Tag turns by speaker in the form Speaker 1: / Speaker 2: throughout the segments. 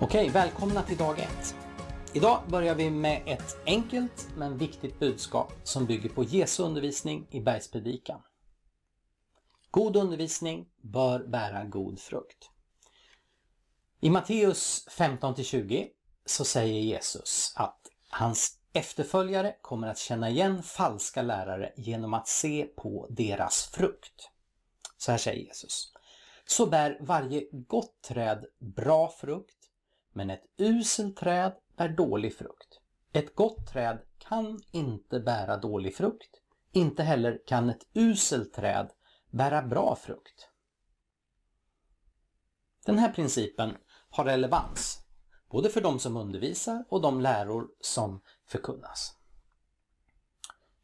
Speaker 1: Okej, välkomna till dag ett. Idag börjar vi med ett enkelt men viktigt budskap som bygger på Jesu undervisning i Bergspredikan. God undervisning bör bära god frukt. I Matteus 15-20 så säger Jesus att hans efterföljare kommer att känna igen falska lärare genom att se på deras frukt. Så här säger Jesus. Så bär varje gott träd bra frukt men ett uselt träd bär dålig frukt. Ett gott träd kan inte bära dålig frukt. Inte heller kan ett uselt träd bära bra frukt. Den här principen har relevans både för de som undervisar och de läror som förkunnas.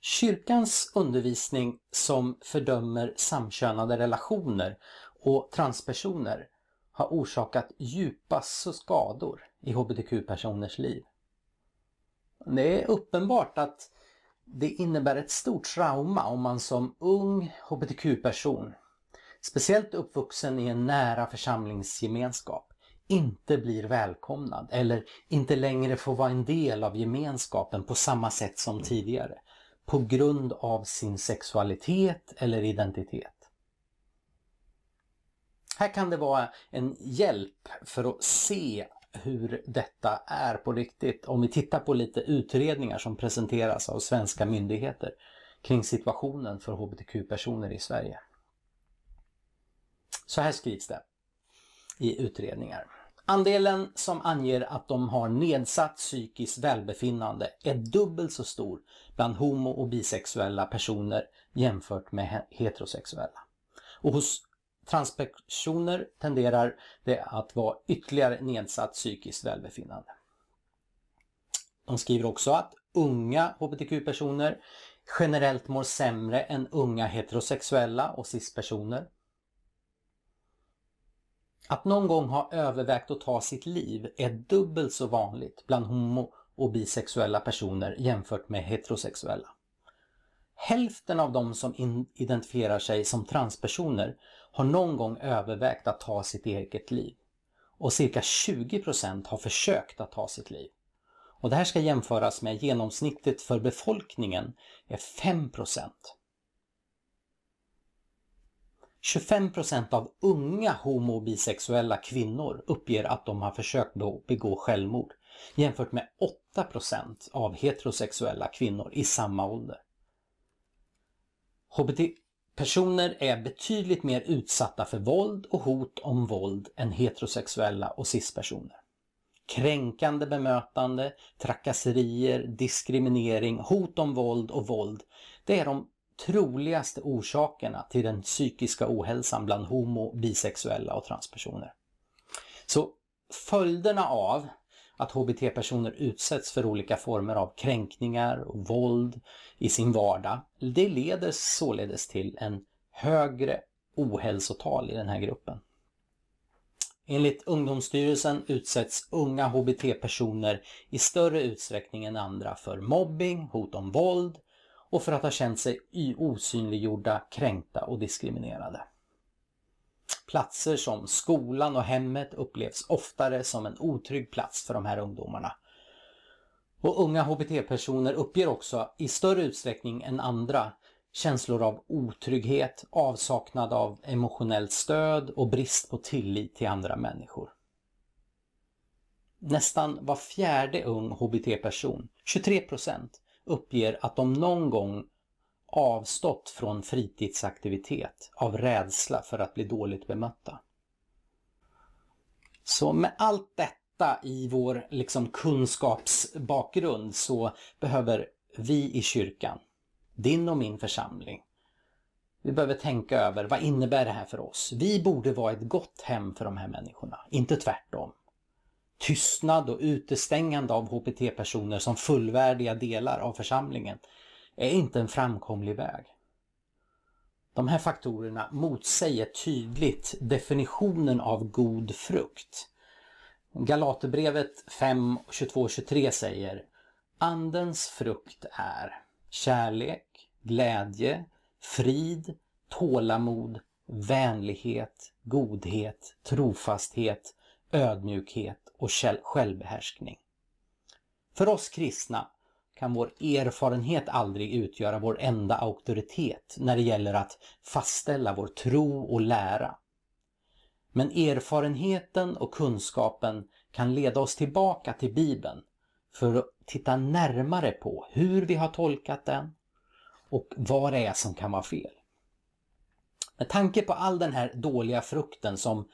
Speaker 1: Kyrkans undervisning som fördömer samkönade relationer och transpersoner har orsakat djupa skador i hbtq-personers liv. Det är uppenbart att det innebär ett stort trauma om man som ung hbtq-person, speciellt uppvuxen i en nära församlingsgemenskap, inte blir välkomnad eller inte längre får vara en del av gemenskapen på samma sätt som tidigare på grund av sin sexualitet eller identitet. Här kan det vara en hjälp för att se hur detta är på riktigt om vi tittar på lite utredningar som presenteras av svenska myndigheter kring situationen för hbtq-personer i Sverige. Så här skrivs det i utredningar. Andelen som anger att de har nedsatt psykiskt välbefinnande är dubbelt så stor bland homo och bisexuella personer jämfört med heterosexuella. Och hos transpersoner tenderar det att vara ytterligare nedsatt psykiskt välbefinnande. De skriver också att unga hbtq-personer generellt mår sämre än unga heterosexuella och cis-personer. Att någon gång ha övervägt att ta sitt liv är dubbelt så vanligt bland homo och bisexuella personer jämfört med heterosexuella. Hälften av de som identifierar sig som transpersoner har någon gång övervägt att ta sitt eget liv. Och cirka 20% har försökt att ta sitt liv. Och det här ska jämföras med genomsnittet för befolkningen är 5%. 25% av unga homo och bisexuella kvinnor uppger att de har försökt begå självmord jämfört med 8% av heterosexuella kvinnor i samma ålder. HBT-personer är betydligt mer utsatta för våld och hot om våld än heterosexuella och cis-personer. Kränkande bemötande, trakasserier, diskriminering, hot om våld och våld. Det är de troligaste orsakerna till den psykiska ohälsan bland homo, bisexuella och transpersoner. Så följderna av att hbt-personer utsätts för olika former av kränkningar och våld i sin vardag. Det leder således till en högre ohälsotal i den här gruppen. Enligt Ungdomsstyrelsen utsätts unga hbt-personer i större utsträckning än andra för mobbing, hot om våld och för att ha känt sig osynliggjorda, kränkta och diskriminerade. Platser som skolan och hemmet upplevs oftare som en otrygg plats för de här ungdomarna. Och unga hbt-personer uppger också i större utsträckning än andra känslor av otrygghet, avsaknad av emotionellt stöd och brist på tillit till andra människor. Nästan var fjärde ung hbt-person, 23% uppger att de någon gång avstått från fritidsaktivitet av rädsla för att bli dåligt bemötta. Så med allt detta i vår liksom kunskapsbakgrund så behöver vi i kyrkan, din och min församling, vi behöver tänka över vad innebär det här för oss? Vi borde vara ett gott hem för de här människorna, inte tvärtom. Tystnad och utestängande av HBT-personer som fullvärdiga delar av församlingen är inte en framkomlig väg. De här faktorerna motsäger tydligt definitionen av god frukt. Galaterbrevet 5, 22, 23 säger Andens frukt är kärlek, glädje, frid, tålamod, vänlighet, godhet, trofasthet, ödmjukhet och självbehärskning. För oss kristna kan vår erfarenhet aldrig utgöra vår enda auktoritet när det gäller att fastställa vår tro och lära. Men erfarenheten och kunskapen kan leda oss tillbaka till Bibeln för att titta närmare på hur vi har tolkat den och vad det är som kan vara fel. Med tanke på all den här dåliga frukten som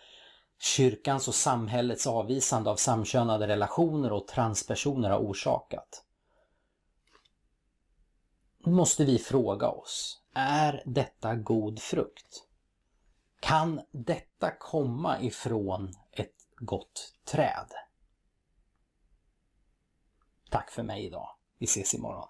Speaker 1: kyrkans och samhällets avvisande av samkönade relationer och transpersoner har orsakat måste vi fråga oss, är detta god frukt? Kan detta komma ifrån ett gott träd? Tack för mig idag. Vi ses imorgon.